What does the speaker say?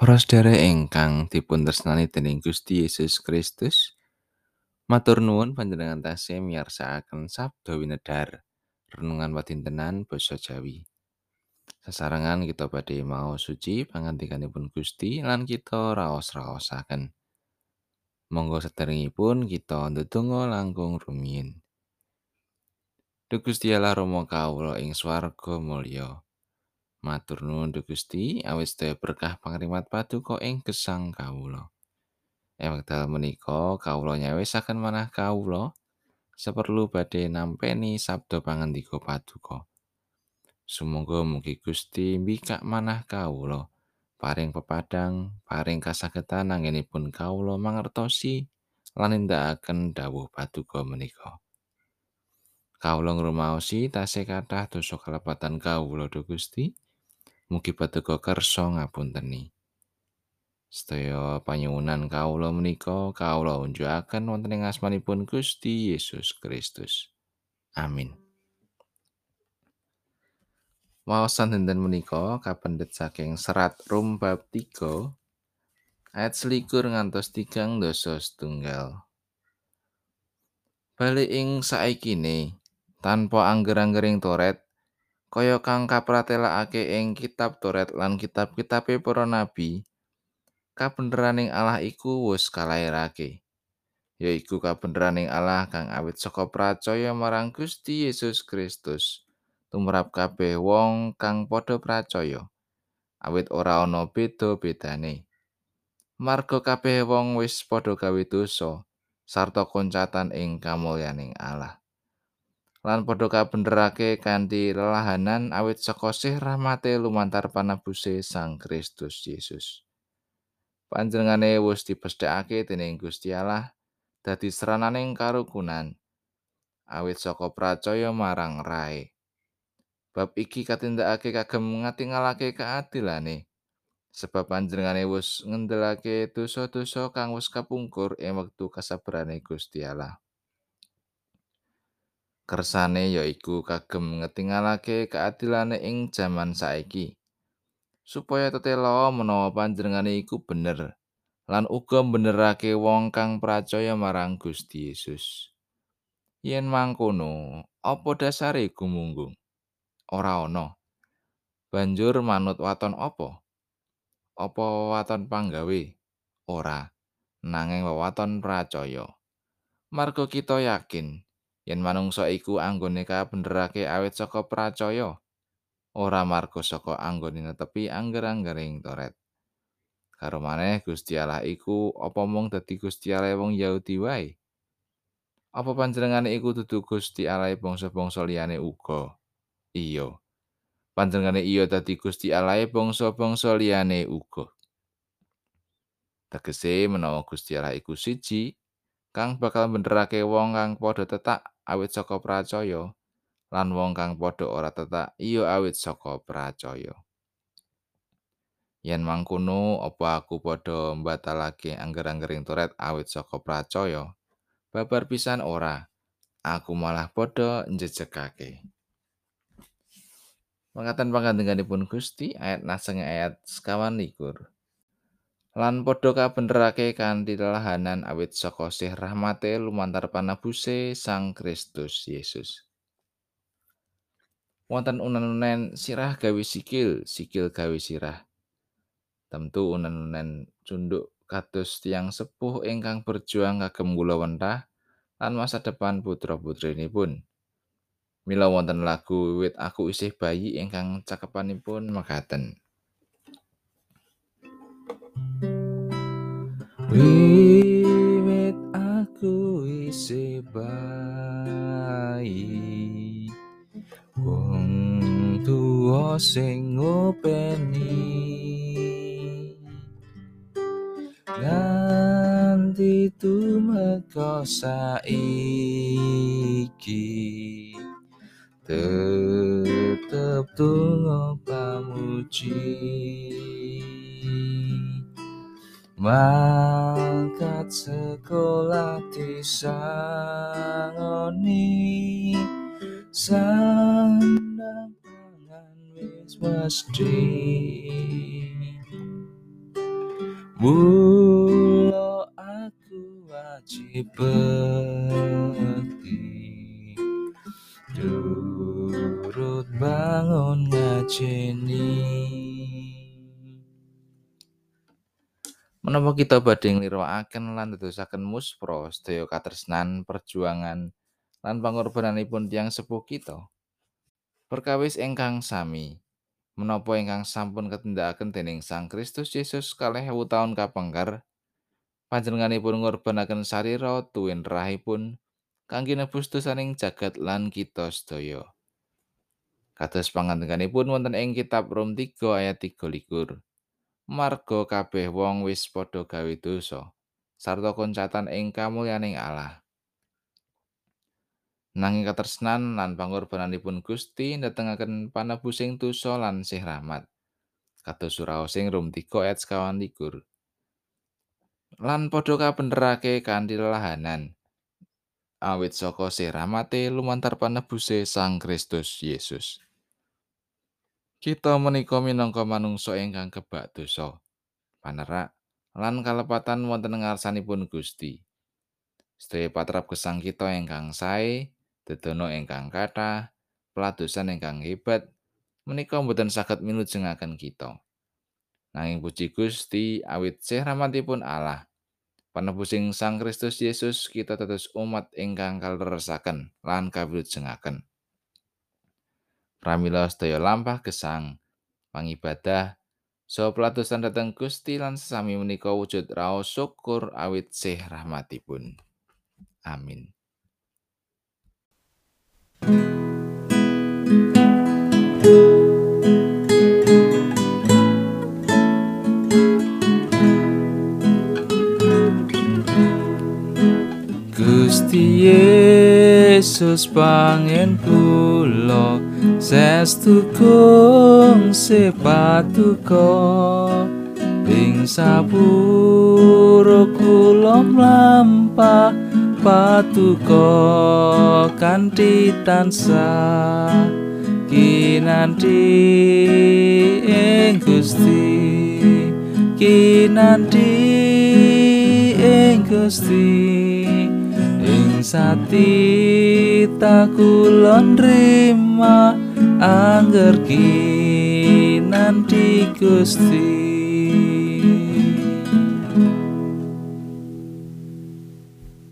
Para sedherek ingkang dipun tresnani dening Gusti Yesus Kristus, matur nuwun panjenengan tasih miyarsakaken sabda winedhar renungan wadintenan basa Jawi. Sasarengan kita badhe mau suci pangandikanipun Gusti lan kita raos-raosaken. Monggo sederengipun kita ndedonga langkung rumiyin. Duh Gusti Allah Rama kawula ing swarga mulya. Matur nuwun Duh Gusti awit sedaya berkah pangrimat paduka ing gesang kawula. Ing wekdal menika kawula nyawisaken manah kawula saperlu badhe nampeni sabda pangandika paduka. Sumangga mugi Gusti mbikak manah kawula paring pepadang, paring kasagetan anggenipun kawula mangertosi lan nindakaken dawuh paduka menika. Kawula ngrumaosi tasih kathah dosa kalepatan kawula Duh Gusti. Mugi paduka kersa ngapunteni. Sedaya panyuwunan kawula menika kawula unjukaken wonten ing asmanipun Gusti Yesus Kristus. Amin. Wawasan dinten menika kapendet saking serat Rum bab 3 ayat selikur ngantos tigang dosa setunggal. Bali ing saikine tanpa angger-anggering toret kaya kang kapratelakake ing kitab Toret lan kitab-kitabe para nabi kabeneraning Allah iku wis kalairake yaiku kabeneraning Allah kang awit saka pracaya marang Gusti Yesus Kristus. Tumrap kabeh wong kang padha pracaya awit ora ana beda-bedane. Marga kabeh wong wis padha gawe dosa sarta koncatan ing kamulyaning Allah lan padha kabenerake kanthi lelahanan awit saka sih rahmate lumantar panebuse Sang Kristus Yesus. Panjenengane wis dipesthekake dening Gusti Allah dadi serananing karukunan awit saka pracaya marang rae. Bab iki katindakake kagem ngatingalake keadilane. Sebab panjenengane wis ngendelake dosa-dosa kang wis kapungkur ing wektu kasabarane Gusti Allah. Kersane yaiku kagem ngetingalake keadilane ing jaman saiki. Supaya tetelo menawa panjenengane iku bener lan uga benerake wong kang percaya marang Gusti Yesus. Yen mangkono apa dasare gumunggung ora ana. Banjur manut waton apa? Apa waton panggawe? Ora. Nanging waton percaya marga kita yakin yen manungsa iku anggone kabenerake awit saka pracaya ora marga saka anggone netepi angger-anggering toret. Karo maneh Gusti Allah iku apa mung dadi Gusti Allah wong Yahudi wae? Apa panjenengane iku dudu Gusti Allah bangsa-bangsa liyane uga? Iya. Panjenengane iya dadi Gusti Allah bangsa-bangsa liyane uga. Tegese menawa Gusti Allah iku siji kang bakal benerake wong kang padha tetak awit saka pracaya lan wong kang padha ora tetak iya awit saka pracaya. Yen mangkono apa aku padha mbatalake angger-anggering toret awit saka pracaya? Babar pisan ora aku malah padha njejekake Mangatan pangandikanipun Gusti ayat naseng ayat sekawan likur. Lan padha kabenerake kanthi lelahanan awit saka sih rahmate lumantar panabuse Sang Kristus Yesus. Wonten unen-unen sirah gawe sikil, sikil gawe sirah. Tentu unen-unen cunduk kados tiang sepuh ingkang berjuang kagem kula wentah lan masa depan putra-putrinipun. Mila wonten lagu wit aku isih bayi ingkang cakepanipun mekaten. Wiwit aku isi bayi. Wong tuwa sing ngopeni. Ganti tumeka saiki Tetep tunggu pamuji. Mangkat disangoni Sandang pangan wis mesti Mula aku wajib bekti Turut bangun ngajeni Menapa kita badhe nglirwakaken lan dadosaken muspra sedaya katresnan perjuangan lan pangorbananipun tiang sepuh kita? Perkawis ingkang sami. Menapa ingkang sampun ketindakaken dening Sang Kristus Yesus kalih ewu taun kapengker? Panjenenganipun ngorbanaken sarira tuwin rahipun kangge nebus dosaning jagat lan kita sedaya. Kados pangandikanipun wonten ing kitab Rom 3 ayat 23 marga kabeh wong wis padha gawe dosa sarta koncatan ing kamulyaning Allah nanging katresnan lan pangorbananipun Gusti ndatengaken panebusing dosa lan sih rahmat. Kados surau sing Rom 3 ayat 21. Lan padha kabenerake kanthi lahanan. Awit saka sih rahmate lumantar panebuse Sang Kristus Yesus. Kita menika minangka manungsa ingkang kebak dosa. Panerak lan kalepatan wonten ngarsanipun Gusti. Sedaya patrap gesang kita ingkang sae, dedono ingkang kathah, peladosan ingkang hebat menika mboten saged milujengaken kita. Nanging puji Gusti awit sih rahmatipun Allah. Panebusing Sang Kristus Yesus kita tetes umat ingkang kaleresaken lan kawilujengaken. Pramila sedaya lampah gesang, pangibadah, so pelatusan dateng Gusti lan sesami menika wujud raos syukur awit sih rahmatipun. Amin. Gusti Yesus pangen kula. Sestu kung sepatuko ing sapuro kula mlampah patuko kanthi tansah. Kinanti ing Gusti kinanti ing Gusti sati tak kulon rima angger kinan di gusti.